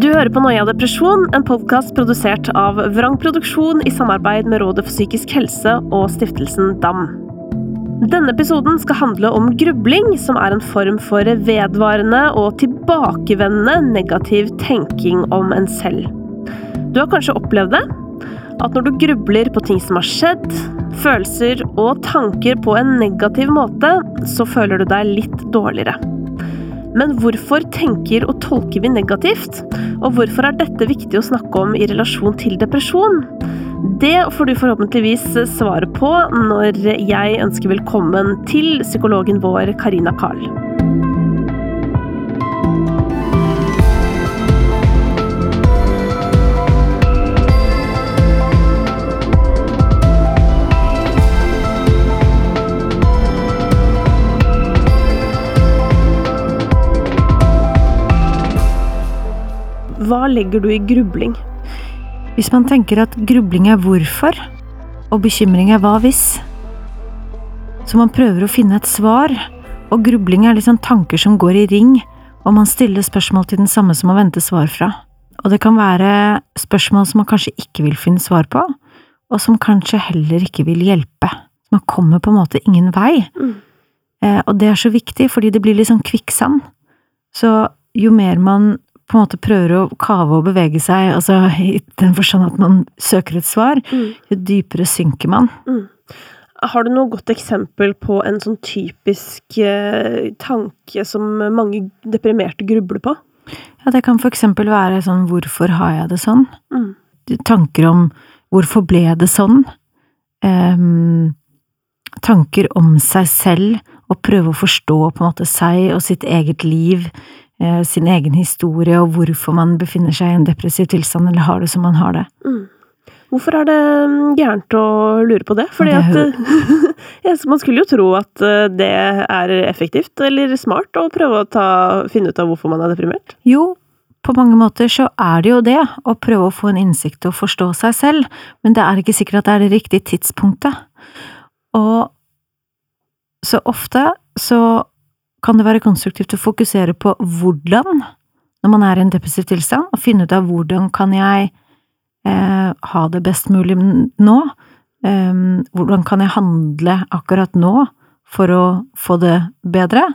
Du hører på Noia depresjon, en podkast produsert av Vrang Produksjon i samarbeid med Rådet for psykisk helse og stiftelsen DAM. Denne episoden skal handle om grubling, som er en form for vedvarende og tilbakevendende negativ tenking om en selv. Du har kanskje opplevd det? At når du grubler på ting som har skjedd, følelser og tanker på en negativ måte, så føler du deg litt dårligere. Men hvorfor tenker og tolker vi negativt? Og hvorfor er dette viktig å snakke om i relasjon til depresjon? Det får du forhåpentligvis svaret på når jeg ønsker velkommen til psykologen vår Karina Karl. Legger du i grubling? Hvis man tenker at grubling er hvorfor, og bekymring er hva hvis, så man prøver å finne et svar, og grubling er liksom tanker som går i ring, og man stiller spørsmål til den samme som man venter svar fra. Og det kan være spørsmål som man kanskje ikke vil finne svar på, og som kanskje heller ikke vil hjelpe. Man kommer på en måte ingen vei. Mm. Eh, og det er så viktig, fordi det blir litt sånn kvikksand. Så jo mer man på en måte prøver å kave og bevege seg, altså i den forstand at man søker et svar, Mm. jo dypere synker man. Har du noe godt eksempel på en sånn typisk eh, tanke som mange deprimerte grubler på? Ja, det kan for eksempel være sånn hvorfor har jeg det sånn? Mm. Tanker om hvorfor ble det sånn? Ehm, tanker om seg selv, og prøve å forstå på en måte seg og sitt eget liv, sin egen historie og hvorfor man befinner seg i en depressiv tilstand eller har det som man har det. Mm. Hvorfor er det mm, gærent å lure på det? Fordi det at det eh, Man skulle jo tro at eh, det er effektivt eller smart å prøve å ta, finne ut av hvorfor man er deprimert. Jo, på mange måter så er det jo det, å prøve å få en innsikt og forstå seg selv, men det er ikke sikkert at det er det riktige tidspunktet. Og så ofte så kan det være konstruktivt å fokusere på hvordan, når man er i en depressiv tilstand, og finne ut av hvordan kan jeg eh, ha det best mulig nå? Eh, hvordan kan jeg handle akkurat nå for å få det bedre?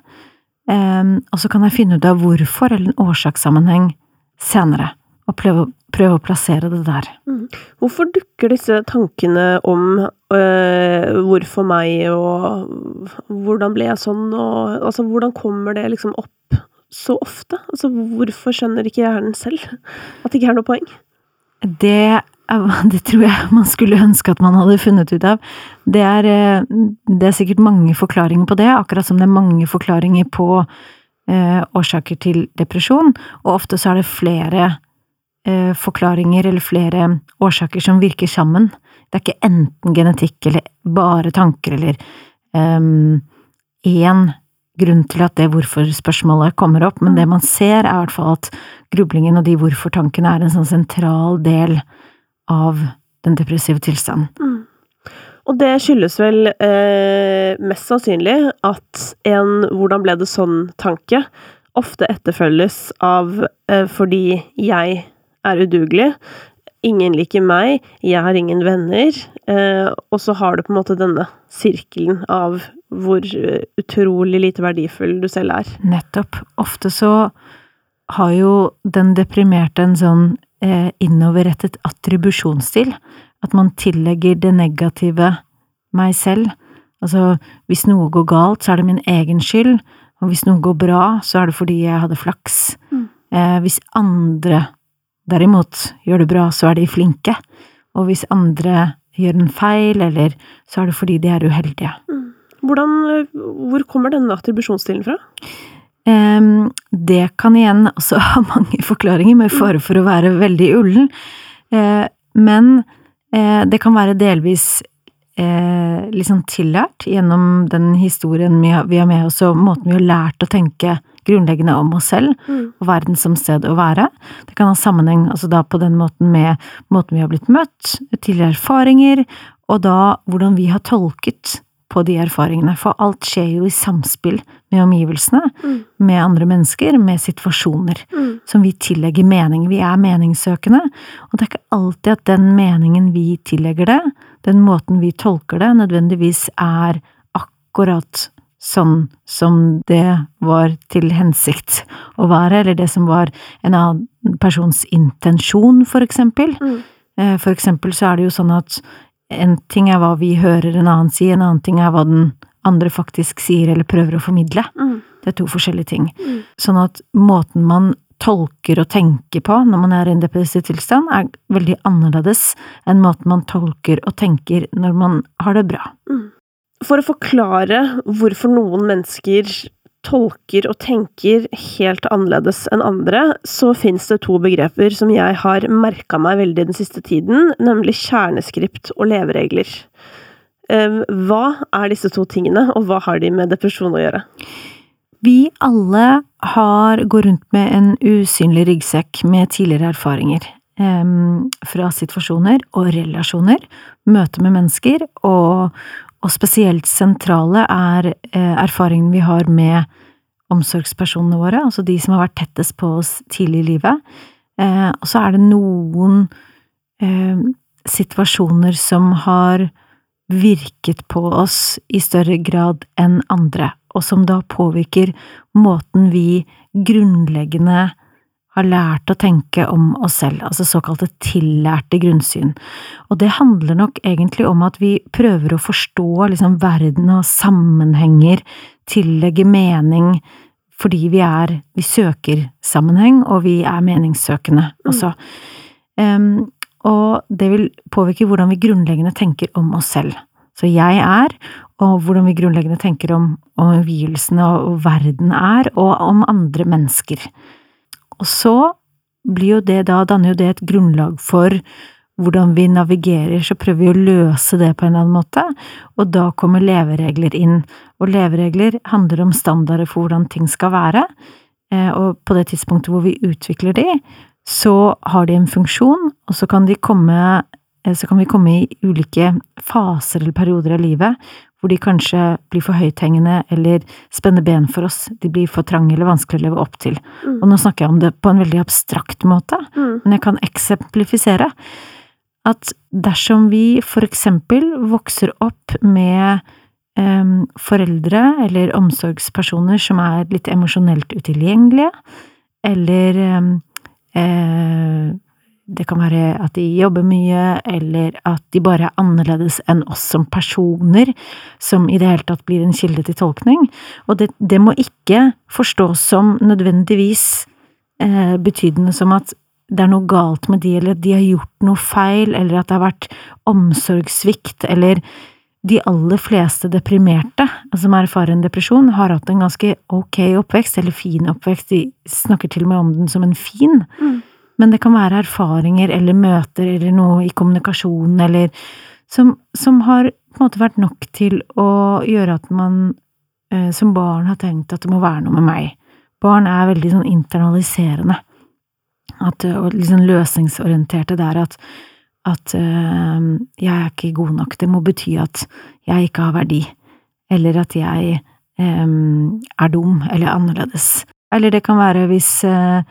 eh, og så kan jeg finne ut av hvorfor, eller en årsakssammenheng, senere, og prøve, prøve å plassere det der. Hvorfor dukker disse tankene om øh, hvorfor meg, og hvordan ble jeg sånn, og altså hvordan kommer det liksom opp så ofte? Altså hvorfor skjønner ikke hjernen selv at det ikke er noe poeng? Det, det tror jeg man skulle ønske at man hadde funnet ut av. Det er, eh, det er sikkert mange forklaringer på det, akkurat som det er mange forklaringer på eh, årsaker til depresjon, og ofte så er det flere forklaringer eller flere årsaker som virker sammen. Det er ikke enten genetikk eller bare tanker eller én grunn til at det hvorfor-spørsmålet kommer opp, men det man ser er i hvert fall at grublingen og de hvorfor-tankene er en sånn sentral del av den depressive tilstanden. Og det skyldes vel eh, mest sannsynlig at en 'hvordan ble det sånn'-tanke ofte etterfølges av eh, 'fordi jeg er udugelig', 'ingen liker meg', 'jeg har ingen venner', eh, og så har du på en måte denne sirkelen av hvor eh, utrolig lite verdifull du selv er. Nettopp. Ofte så har jo den deprimerte en sånn eh, innoverrettet attribusjonsstil. At man tillegger det negative meg selv. Altså, hvis noe går galt, så er det min egen skyld, og hvis noe går bra, så er det fordi jeg hadde flaks. Mm. Eh, hvis andre derimot gjør du bra, så er de flinke. Og hvis andre gjør en feil, eller så er det fordi de er uheldige. Hvordan, eh, hvor kommer denne attribusjonsstilen fra? Um, det kan igjen også ha mange forklaringer, med fare for å være veldig ullen. Uh, men uh, det kan være delvis eh, liksom tillært gjennom den historien vi har, vi har med oss, og måten vi har lært å tenke grunnleggende om oss selv Mm. og verden som sted å være. Det kan ha sammenheng altså da på den måten med måten vi har blitt møtt, tidligere erfaringer, og da hvordan vi har tolket på de erfaringene, for alt skjer jo i samspill med omgivelsene, Mm. med andre mennesker, med situasjoner, Mm. som vi tillegger mening. Vi er meningssøkende, og det er ikke alltid at den meningen vi tillegger det, den måten vi tolker det, nødvendigvis er akkurat sånn som det var til hensikt å være, eller det som var en annen persons intensjon, for eksempel. Mm. Eh, For eksempel så er det jo sånn at en ting er hva vi hører en annen si, en annen ting er hva den andre faktisk sier eller prøver å formidle. Mm. Det er to forskjellige ting. Mm. Sånn at måten man tolker og tenker på når man er i en depressiv tilstand, er veldig annerledes enn måten man tolker og tenker når man har det bra. Mm. For å forklare hvorfor noen mennesker tolker og tenker helt annerledes enn andre, så fins det to begreper som jeg har merka meg veldig den siste tiden, nemlig kjerneskript og leveregler. Eh, Hva er disse to tingene, og hva har de med depresjon å gjøre? Vi alle har, går rundt med en usynlig ryggsekk med tidligere erfaringer. eh, fra situasjoner og relasjoner, møte med mennesker, og, og spesielt sentrale er eh, erfaringen vi har med omsorgspersonene våre, altså de som har vært tettest på oss tidlig i livet. Eh, og så er det noen eh, situasjoner som har virket på oss i større grad enn andre, og som da påvirker måten vi grunnleggende har lært å tenke om oss selv, altså såkalte tillærte grunnsyn. Og det handler nok egentlig om at vi prøver å forstå liksom verden og sammenhenger, tillegge mening, fordi vi er… vi søker sammenheng, og vi er meningssøkende også. Em, og det vil påvirke hvordan vi grunnleggende tenker om oss selv. Så jeg er, og hvordan vi grunnleggende tenker om omgivelsene og verden er, og om andre mennesker. Og så blir jo det da, danner jo det et grunnlag for hvordan vi navigerer, så prøver vi å løse det på en eller annen måte, og da kommer leveregler inn. Og leveregler handler om standarder for hvordan ting skal være, eh, og på det tidspunktet hvor vi utvikler de, så har de en funksjon, og så kan de komme så kan vi komme i ulike faser eller perioder av livet hvor de kanskje blir for høythengende eller spenner ben for oss, de blir for trange eller vanskelig å leve opp til. Mm. Og nå snakker jeg om det på en veldig abstrakt måte, Mm. men jeg kan eksemplifisere at dersom vi for eksempel vokser opp med em, foreldre eller omsorgspersoner som er litt emosjonelt utilgjengelige, eller em, eh, det kan være at de jobber mye, eller at de bare er annerledes enn oss som personer, som i det hele tatt blir en kilde til tolkning. Og det, det må ikke forstås som nødvendigvis eh, betydende som at det er noe galt med de, eller at de har gjort noe feil, eller at det har vært omsorgssvikt, eller de aller fleste deprimerte altså som erfarer en depresjon, har hatt en ganske ok oppvekst, eller fin oppvekst, de snakker til og med om den som en fin. Mm. Men det kan være erfaringer eller møter eller noe i kommunikasjonen eller som, som har på en måte vært nok til å gjøre at man eh, som barn har tenkt at det må være noe med meg. Barn er veldig sånn internaliserende. At, eh, og sånn løsningsorienterte der at, at eh, jeg er ikke god nok. Det må bety at jeg ikke har verdi. Eller at jeg eh, er dum eller annerledes. Eller det kan være hvis eh,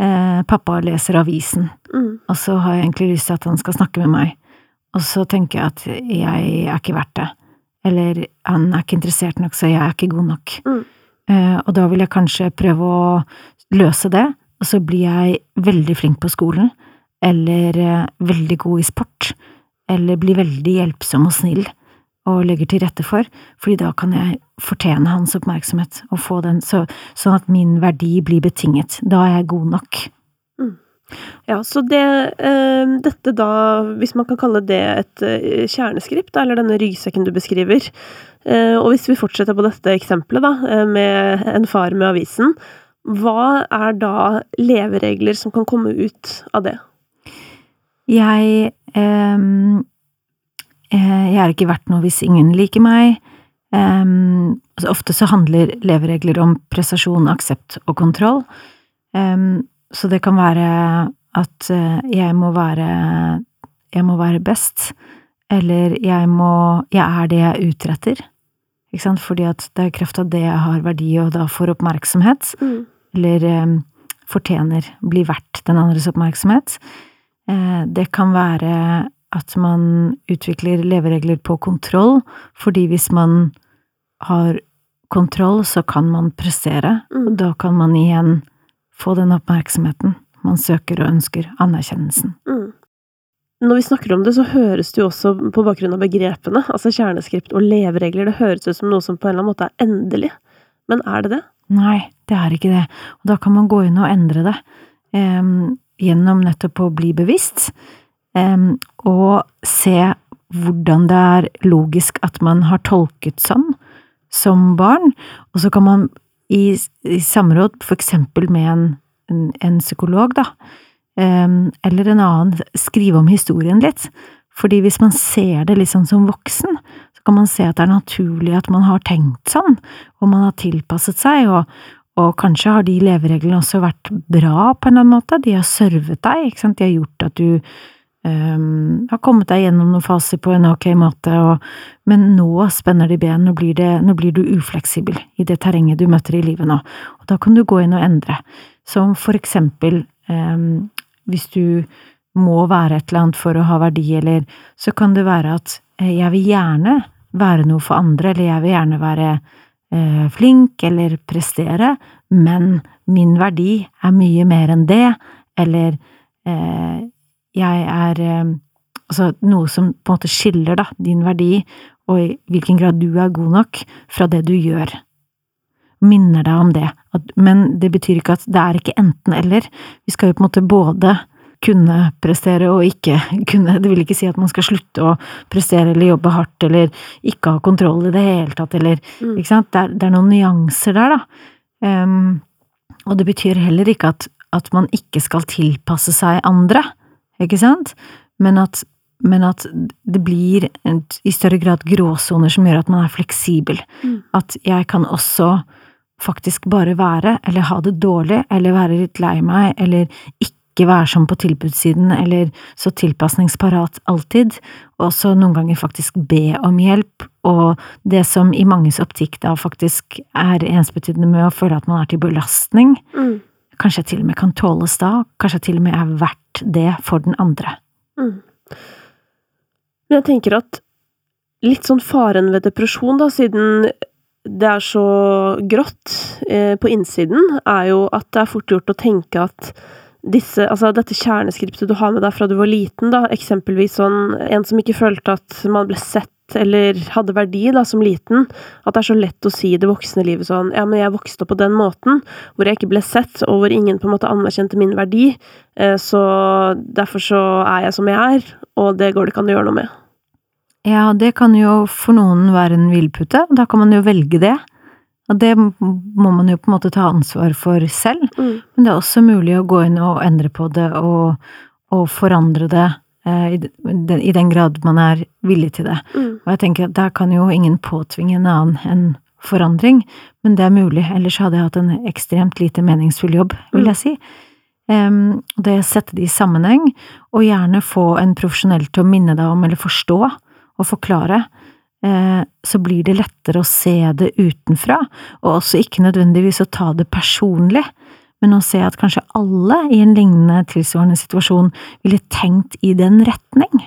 eh, pappa leser avisen, Mm. og så har jeg egentlig lyst til at han skal snakke med meg, og så tenker jeg at jeg er ikke verdt det, eller han er ikke interessert nok, så jeg er ikke god nok. Mm. Eh, og da vil jeg kanskje prøve å løse det, og så blir jeg veldig flink på skolen, eller eh, veldig god i sport, eller blir veldig hjelpsom og snill, og legger til rette for, fordi da kan jeg fortjene hans oppmerksomhet og få den, så, sånn at min verdi blir betinget. Da er jeg god nok. Ja, så det eh, Dette da, hvis man kan kalle det et eh, kjerneskript, eller denne ryggsekken du beskriver, eh, og hvis vi fortsetter på dette eksempelet, da, med en far med avisen, hva er da leveregler som kan komme ut av det? Jeg Jeg er ikke verdt noe hvis ingen liker meg. Um, altså ofte så handler leveregler om prestasjon, aksept og kontroll. Um, så det kan være at eh, jeg må være Jeg må være best, eller jeg må Jeg er det jeg utretter. Ikke sant? Fordi at det er i kraft av det jeg har verdi, og da får oppmerksomhet, Mm. eller um, fortjener, blir verdt den andres oppmerksomhet. Uh, det kan være at man utvikler leveregler på kontroll, fordi hvis man har kontroll, så kan man prestere, Mm. og da kan man igjen få den oppmerksomheten man søker og ønsker, anerkjennelsen. Mm. Når vi snakker om det, så høres det jo også på bakgrunn av begrepene, altså kjerneskript og leveregler, det høres ut som noe som på en eller annen måte er endelig. Men er det det? Nei, det er ikke det, og da kan man gå inn og endre det, Eh, gjennom nettopp å bli bevisst, og se hvordan det er logisk at man har tolket sånn som barn, og så kan man i, i samråd for eksempel med en, en, en psykolog, da, eller en annen, skrive om historien litt, fordi hvis man ser det litt sånn som voksen, så kan man se at det er naturlig at man har tenkt sånn, og man har tilpasset seg, og, og kanskje har de levereglene også vært bra på en eller annen måte, de har servet deg, ikke sant, de har gjort at du øhm, har kommet deg gjennom noen faser på en ok måte, og, men nå spenner de ben, nå blir, det, nå blir du ufleksibel i det terrenget du møter i livet nå, og da kan du gå inn og endre, som for eksempel um, hvis du må være et eller annet for å ha verdi, eller så kan det være at eh, jeg vil gjerne være noe for andre, eller jeg vil gjerne være eh, flink eller prestere, men min verdi er mye mer enn det, eller eh, jeg er eh, Altså noe som på en måte skiller, da, din verdi, og i hvilken grad du er god nok, fra det du gjør. Minner deg om det, men det betyr ikke at det er ikke enten-eller. Vi skal jo på en måte både kunne prestere og ikke kunne. Det vil ikke si at man skal slutte å prestere eller jobbe hardt eller ikke ha kontroll i det hele tatt, eller Mm. Ikke sant? Det er, det er noen nyanser der, da. Um, og det betyr heller ikke at, at man ikke skal tilpasse seg andre, ikke sant? Men at, men at det blir en, i større grad gråsoner som gjør at man er fleksibel. Mm. At jeg kan også faktisk bare være, eller ha det dårlig, eller være litt lei meg, eller ikke være som på tilbudssiden, eller så tilpasningsparat alltid, og så noen ganger faktisk be om hjelp, og det som i manges optikk da faktisk er ensbetydende med å føle at man er til belastning, Mm. Kanskje jeg til og med kan tåles da, kanskje jeg til og med er verdt det for den andre. Mm. Men jeg tenker at litt sånn faren ved depresjon, da, siden det er så grått eh, på innsiden, er jo at det er fort gjort å tenke at disse, altså dette kjerneskriptet du har med deg fra du var liten, da, eksempelvis sånn en som ikke følte at man ble sett eller hadde verdi da, som liten, at det er så lett å si i det voksne livet sånn ja, men jeg vokste opp på den måten, hvor jeg ikke ble sett, og hvor ingen på en måte anerkjente min verdi, eh, så derfor så er jeg som jeg er, og det går det ikke an å gjøre noe med. Ja, det kan jo for noen være en hvilepute, og da kan man jo velge det. Og det må man jo på en måte ta ansvar for selv, Mm. men det er også mulig å gå inn og endre på det og, og forandre det eh, i, den, i den grad man er villig til det. Mm. Og jeg tenker at der kan jo ingen påtvinge en annen en forandring, men det er mulig, ellers hadde jeg hatt en ekstremt lite meningsfull jobb, vil jeg si. Um, det sette det i sammenheng, og gjerne få en profesjonell til å minne deg om eller forstå og forklare, så blir det lettere å se det utenfra, og også ikke nødvendigvis å ta det personlig, men å se at kanskje alle i en lignende tilsvarende situasjon ville tenkt i den retning.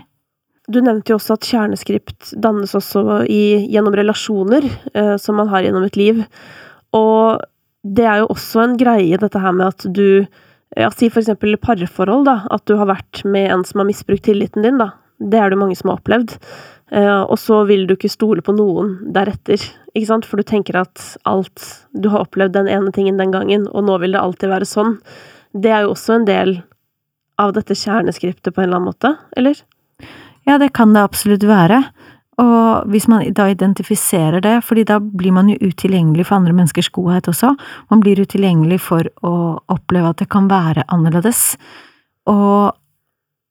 Du nevnte jo også at kjerneskript dannes også i, gjennom relasjoner eh, som man har gjennom et liv. Og det er jo også en greie, dette her med at du ja, Si for eksempel parforhold, da. At du har vært med en som har misbrukt tilliten din, da. Det er det mange som har opplevd. Eh, og så vil du ikke stole på noen deretter, ikke sant? For du tenker at alt Du har opplevd den ene tingen den gangen, og nå vil det alltid være sånn. Det er jo også en del av dette kjerneskriptet på en eller annen måte, eller? Ja, det kan det absolutt være. Og hvis man da identifiserer det, fordi da blir man jo utilgjengelig for andre menneskers godhet også, man blir utilgjengelig for å oppleve at det kan være annerledes. Og,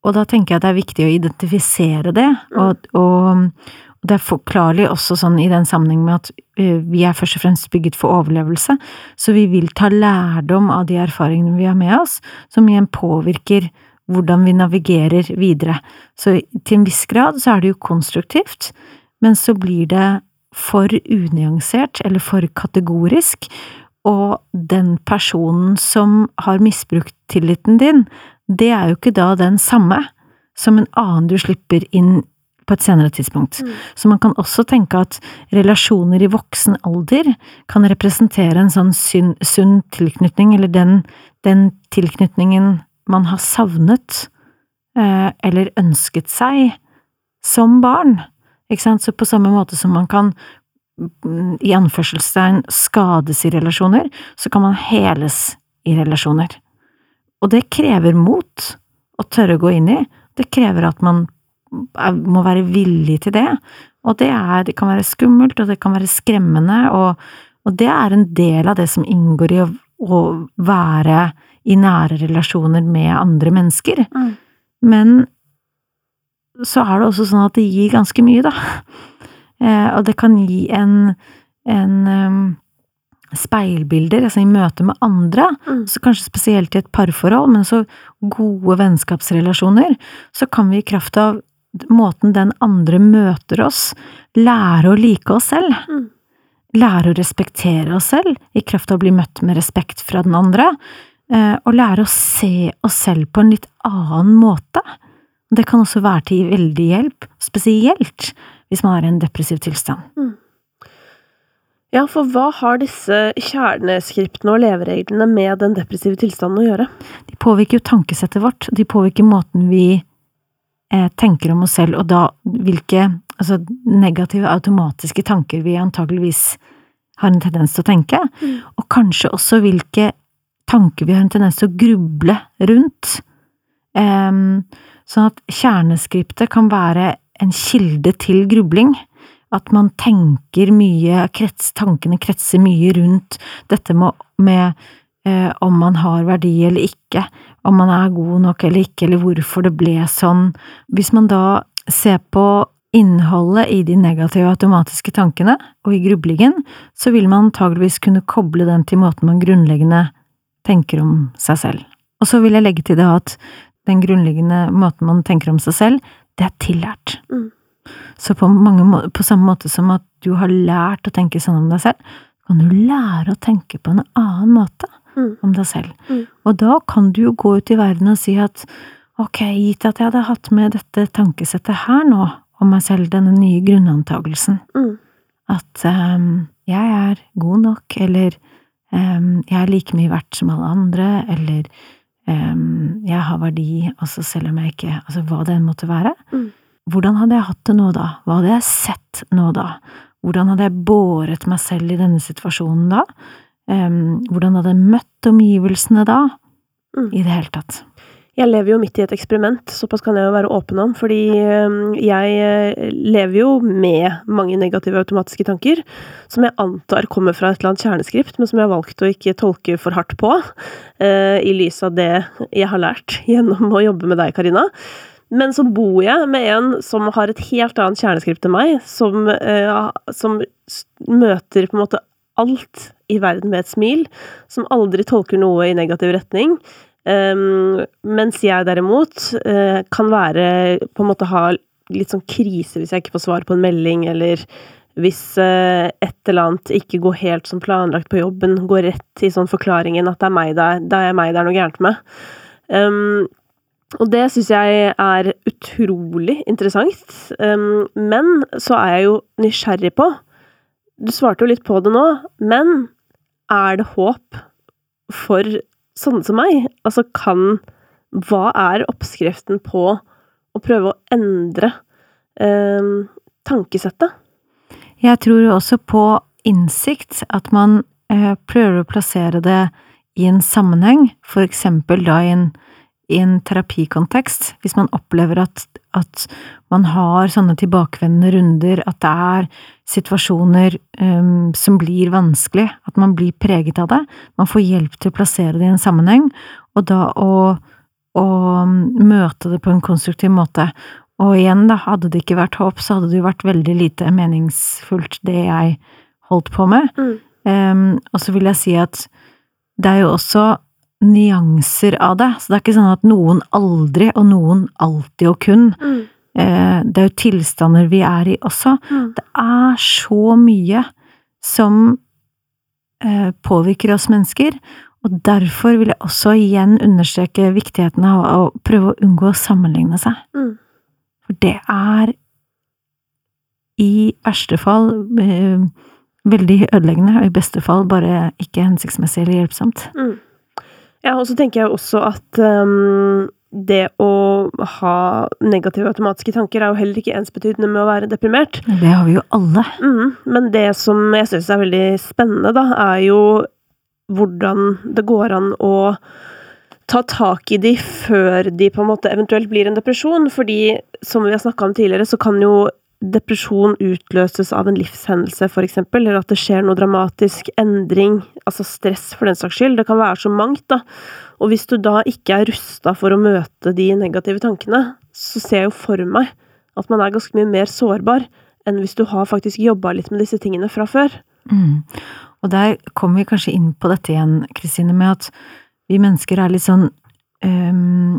og da tenker jeg at det er viktig å identifisere det, og, og, og det er forklarlig også sånn i den sammenheng med at eh, vi er først og fremst bygget for overlevelse, så vi vil ta lærdom av de erfaringene vi har med oss, som igjen påvirker hvordan vi navigerer videre. Så til en viss grad så er det jo konstruktivt, men så blir det for unyansert eller for kategorisk, og den personen som har misbrukt tilliten din, det er jo ikke da den samme som en annen du slipper inn på et senere tidspunkt. Mm. Så man kan også tenke at relasjoner i voksen alder kan representere en sånn sunn, tilknytning, eller den, den tilknytningen man har savnet, eh, eller ønsket seg, som barn. Ikke sant? Så på samme måte som man kan mm, i anførselstegn skades i relasjoner, så kan man heles i relasjoner. Og det krever mot å tørre å gå inn i. Det krever at man må være villig til det. Og det, er, det kan være skummelt, og det kan være skremmende, og, og det er en del av det som inngår i å, å være i nære relasjoner med andre mennesker. Mm. Men så er det også sånn at det gir ganske mye, da. Eh, og det kan gi en, en um, speilbilder, altså i møte med andre, Mm. så kanskje spesielt i et parforhold, men så gode vennskapsrelasjoner, så kan vi i kraft av måten den andre møter oss, lære å like oss selv. Mm. Lære å respektere oss selv, i kraft av å bli møtt med respekt fra den andre, eh, og lære å se oss selv på en litt annen måte. Det kan også være til veldig hjelp, spesielt hvis man er i en depressiv tilstand. Ja, for hva har disse kjerneskriptene og levereglene med den depressive tilstanden å gjøre? De påvirker jo tankesettet vårt, de påvirker måten vi eh, tenker om oss selv, og da hvilke altså, negative, automatiske tanker vi antageligvis har en tendens til å tenke, Mm. og kanskje også hvilke tanker vi har en tendens til å gruble rundt. Em, sånn at kjerneskriptet kan være en kilde til grubling. At man tenker mye, krets, tankene kretser mye rundt dette med, med eh, om man har verdi eller ikke, om man er god nok eller ikke, eller hvorfor det ble sånn. Hvis man da ser på innholdet i de negative automatiske tankene og i grublingen, så vil man antageligvis kunne koble den til måten man grunnleggende tenker om seg selv. Og så vil jeg legge til det at den grunnleggende måten man tenker om seg selv, det er tillært. Mm. Så på, mange, på samme måte som at du har lært å tenke sånn om deg selv, kan du lære å tenke på en annen måte Mm. om deg selv. Mm. Og da kan du jo gå ut i verden og si at ok, gitt at jeg hadde hatt med dette tankesettet her nå om meg selv, denne nye grunnantagelsen, Mm. at um, jeg er god nok, eller um, jeg er like mye verdt som alle andre, eller um, jeg har verdi, altså selv om jeg ikke Altså hva det enn måtte være. Mm. Hvordan hadde jeg hatt det nå da? Hva hadde jeg sett nå da? Hvordan hadde jeg båret meg selv i denne situasjonen da? Um, hvordan hadde jeg møtt omgivelsene da? Mm. I det hele tatt. Jeg lever jo midt i et eksperiment, såpass kan jeg jo være åpen om, fordi jeg øh, lever jo med mange negative automatiske tanker, som jeg antar kommer fra et eller annet kjerneskript, men som jeg har valgt å ikke tolke for hardt på, øh, i lys av det jeg har lært gjennom å jobbe med deg, Karina. Men så bor jeg med en som har et helt annet kjerneskript enn meg, som, øh, som møter på en måte alt i verden med et smil, som aldri tolker noe i negativ retning. Um, mens jeg derimot uh, kan være på en måte ha litt sånn krise hvis jeg ikke får svar på en melding, eller hvis uh, et eller annet ikke går helt som planlagt på jobben, går rett i sånn forklaringen at det er meg det er, det er meg det er noe gærent med. Um, og det syns jeg er utrolig interessant. Men så er jeg jo nysgjerrig på Du svarte jo litt på det nå, men er det håp for sånne som meg? Altså, kan Hva er oppskriften på å prøve å endre um, tankesettet? Jeg tror også på innsikt, at man eh, prøver å plassere det i en sammenheng, for eksempel da i en, i en terapikontekst, hvis man opplever at, at man har sånne tilbakevendende runder, at det er situasjoner um, som blir vanskelig, at man blir preget av det, man får hjelp til å plassere det i en sammenheng, og da å, å møte det på en konstruktiv måte. Og igjen, da, hadde det ikke vært håp, så hadde det jo vært veldig lite meningsfullt, det jeg holdt på med. Mm. Um, og så vil jeg si at det er jo også nyanser av det, så det er ikke sånn at noen aldri og noen alltid og kun Mm. Eh, det er jo tilstander vi er i også. Mm. Det er så mye som eh, påvirker oss mennesker, og derfor vil jeg også igjen understreke viktigheten av å prøve å unngå å sammenligne seg. Mm. For det er i verste fall eh, veldig ødeleggende, og i beste fall bare ikke hensiktsmessig eller hjelpsomt. Mm. Ja, og så tenker jeg også at um, det å ha negative automatiske tanker er jo heller ikke ensbetydende med å være deprimert. Det har vi jo alle. Mm, men det som jeg syns er veldig spennende, da, er jo hvordan det går an å ta tak i de før de på en måte eventuelt blir en depresjon. Fordi, som vi har snakka om tidligere, så kan jo depresjon utløses av en livshendelse, for eksempel, eller at det skjer noe dramatisk, endring, altså stress for den saks skyld. Det kan være så mangt, da. Og hvis du da ikke er rusta for å møte de negative tankene, så ser jeg jo for meg at man er ganske mye mer sårbar enn hvis du har faktisk jobba litt med disse tingene fra før. Mm. Og der kommer vi kanskje inn på dette igjen, Kristine, med at vi mennesker er litt sånn um,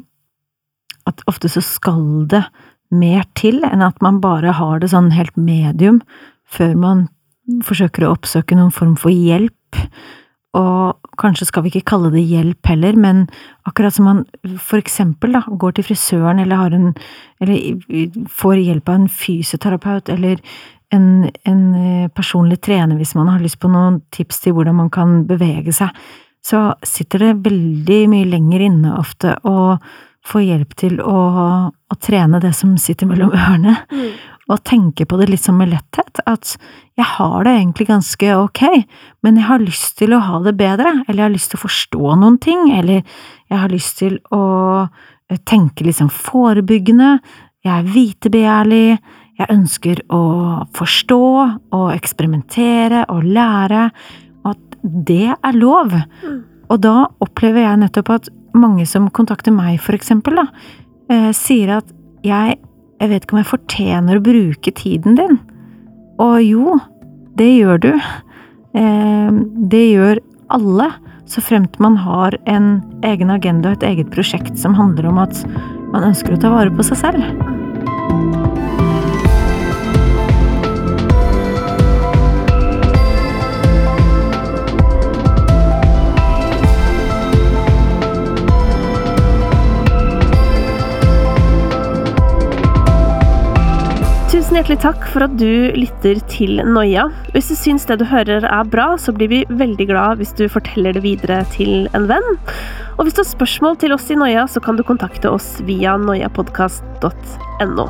At ofte så skal det mer til enn at man bare har det sånn helt medium før man forsøker å oppsøke noen form for hjelp. Og kanskje skal vi ikke kalle det hjelp heller, men akkurat som man for eksempel da, går til frisøren eller har en Eller får hjelp av en fysioterapeut eller en, en eh, personlig trener hvis man har lyst på noen tips til hvordan man kan bevege seg, så sitter det veldig mye lenger inne ofte å få hjelp til å, å trene det som sitter mellom ørene, Mm. og tenke på det litt som med letthet, at jeg har det egentlig ganske ok, men jeg har lyst til å ha det bedre, eller jeg har lyst til å forstå noen ting, eller jeg har lyst til å eh, tenke litt sånn forebyggende, jeg er vitebegjærlig, jeg ønsker å forstå og eksperimentere og lære, og at det er lov. Mm. Og da opplever jeg nettopp at mange som kontakter meg, for eksempel, da, eh, sier at jeg, jeg vet ikke om jeg fortjener å bruke tiden din. Og jo, det gjør du. Eh, det gjør alle, så fremt man har en egen agenda og et eget prosjekt som handler om at man ønsker å ta vare på seg selv. Hjertelig takk for at du lytter til Noia. Hvis du syns det du hører er bra, så blir vi veldig glad hvis du forteller det videre til en venn. Og hvis du har spørsmål til oss i Noia, så kan du kontakte oss via noiapodkast.no.